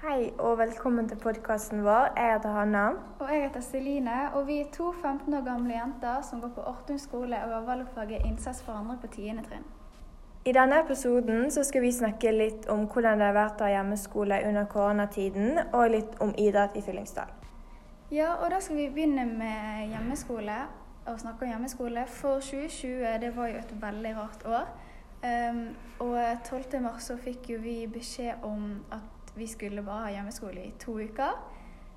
Hei og velkommen til podkasten vår. Jeg heter Hanna. Og jeg heter Celine, og vi er to 15 år gamle jenter som går på Ortun skole og har valgfaget innsats for andre på 10. trinn. I denne episoden så skal vi snakke litt om hvordan det har vært å ha hjemmeskole under koronatiden, og litt om idrett i Fyllingsdal. Ja, og da skal vi begynne med hjemmeskole. Og snakke om hjemmeskole. For 2020, det var jo et veldig rart år. Um, og 12. mars så fikk jo vi beskjed om at vi skulle bare ha hjemmeskole i to uker.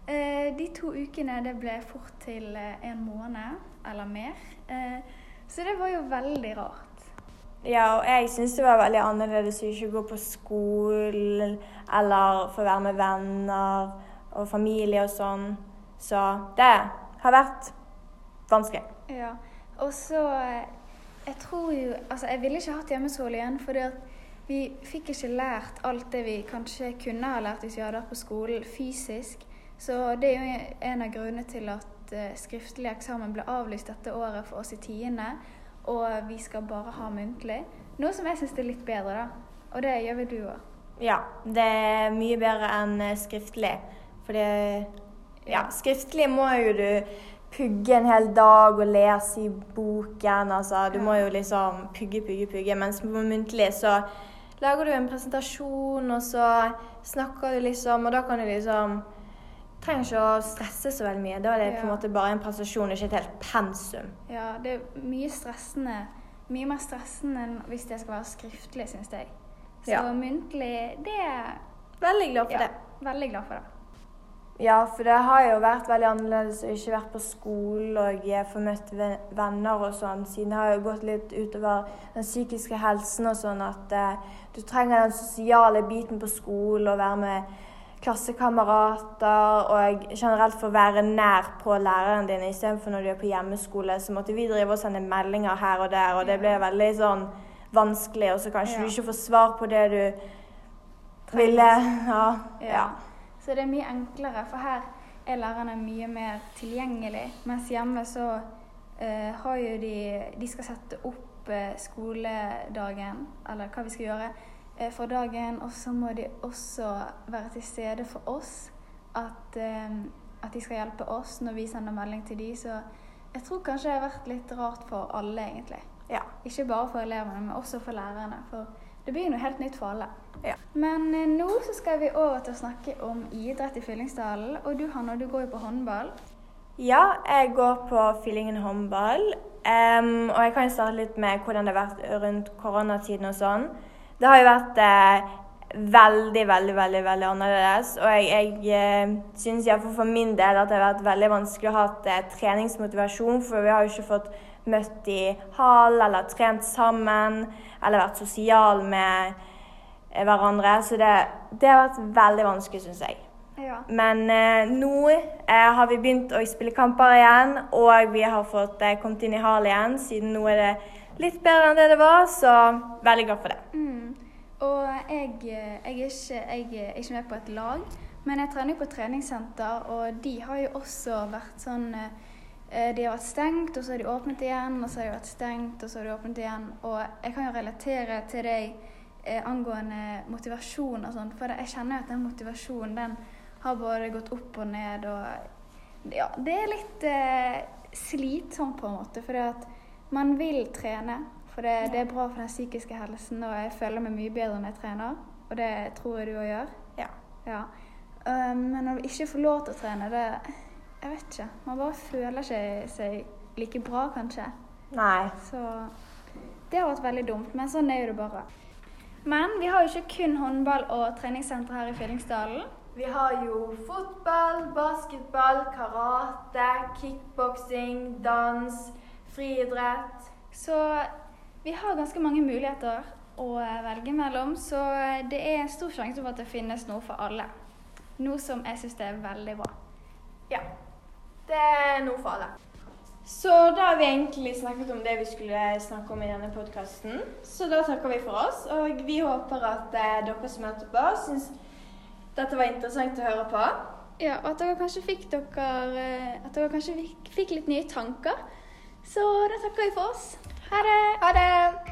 Uh, de to ukene det ble fort til uh, en måned eller mer. Uh, så det var jo veldig rart. Ja, og jeg syns det var veldig annerledes å ikke gå på skolen eller få være med venner og familie og sånn. Så det har vært vanskelig. Ja, og så Jeg tror jo Altså, jeg ville ikke hatt hjemmeskole igjen, fordi at vi fikk ikke lært alt det vi kanskje kunne ha lært hvis vi hadde vært på skolen fysisk. Så det er jo en av grunnene til at uh, skriftlig eksamen ble avlyst dette året for oss i tiende, og vi skal bare ha muntlig. Noe som jeg syns er litt bedre, da. Og det gjør vel du òg? Ja, det er mye bedre enn eh, skriftlig. For Ja, skriftlig må jo du pugge en hel dag og lese i boken. Altså, du må jo liksom pugge, pugge, pugge. Mens på muntlig så lager du en presentasjon, og så snakker du liksom, og da kan du liksom Trenger ikke å stresse så veldig mye. Da er det på en måte bare en presentasjon, ikke et helt pensum. Ja, det er mye stressende. Mye mer stressende enn hvis det skal være skriftlig, syns jeg. Så Ja. muntlig, det er Veldig glad for ja, det. veldig glad for det. Ja, for det har jo vært veldig annerledes å ikke vært på skolen og få møtt venner og sånn, siden det har jo gått litt utover den psykiske helsen og sånn at eh, du trenger den sosiale biten på skolen og være med klassekamerater og generelt få være nær på læreren din istedenfor når du er på hjemmeskole, så måtte vi drive og sende meldinger her og der, og det ble veldig sånn vanskelig, og så kanskje Ja. du ikke får svar på det du ville. Ja. ja. Så det er mye enklere, for her er lærerne mye mer tilgjengelig. Mens hjemme så uh, har jo de De skal sette opp uh, skoledagen, eller hva vi skal gjøre, uh, for dagen. Og så må de også være til stede for oss. At, at de skal hjelpe oss når vi sender melding til de. Så jeg tror kanskje det har vært litt rart for alle, egentlig. ja. Ikke bare for elevene, men også for lærerne. For det blir noe helt nytt for alle. Ja. Men eh, nå så skal vi over til å snakke om idrett i Fyllingsdalen. Og du Hanna, du går jo på håndball. Ja, jeg går på Fyllingen håndball. Um, og jeg kan jo starte litt med hvordan det har vært rundt koronatiden og sånn. Det har jo vært eh, veldig, veldig, veldig veldig annerledes. Og jeg, jeg eh, syns iallfall for min del at det har vært veldig vanskelig å ha hatt treningsmotivasjon, for vi har jo ikke fått møtt i hall eller trent sammen eller vært sosial med eh, hverandre. Så det, det har vært veldig vanskelig, syns jeg. Ja. Men eh, nå eh, har vi begynt å spille kamper igjen, og vi har fått eh, kommet inn i hall igjen, siden nå er det litt bedre enn det det var, så veldig glad for det. Mm. Og jeg, jeg, er ikke, jeg er ikke med på et lag, men jeg trener jo på treningssenter, og de har jo også vært sånn eh, De har vært stengt, og så har de åpnet igjen, og så har de vært stengt, og så har de åpnet igjen. Og jeg kan jo relatere til deg eh, angående motivasjon og sånn, for jeg kjenner jo at den motivasjonen, den har både gått opp og ned, og ja, det er litt eh, slitsomt på en måte, for at man vil trene. For det, det er bra for den psykiske helsen, og jeg føler meg mye bedre når jeg trener. Og det tror jeg du òg gjør. Ja. Ja. Um, men når du ikke får lov til å trene, det Jeg vet ikke. Man bare føler ikke seg like bra, kanskje. Nei. Så det har vært veldig dumt, men sånn er jo det bare. Men vi har jo ikke kun håndball og treningssenter her i Fyllingsdalen. Vi har jo fotball, basketball, karate, kickboksing, dans, friidrett. Så vi har ganske mange muligheter å velge mellom, så det er stor sjanse for at det finnes noe for alle. Noe som jeg syns er veldig bra. Ja. Det er noe for alle. Så da har vi egentlig snakket om det vi skulle snakke om i denne podkasten. Så da takker vi for oss, og vi håper at eh, dere som hørte på, syns dette var interessant å høre på. Ja, og at dere kanskje fikk dere dere kanskje fikk litt nye tanker. Så da takker vi for oss. Ha det! Ha det!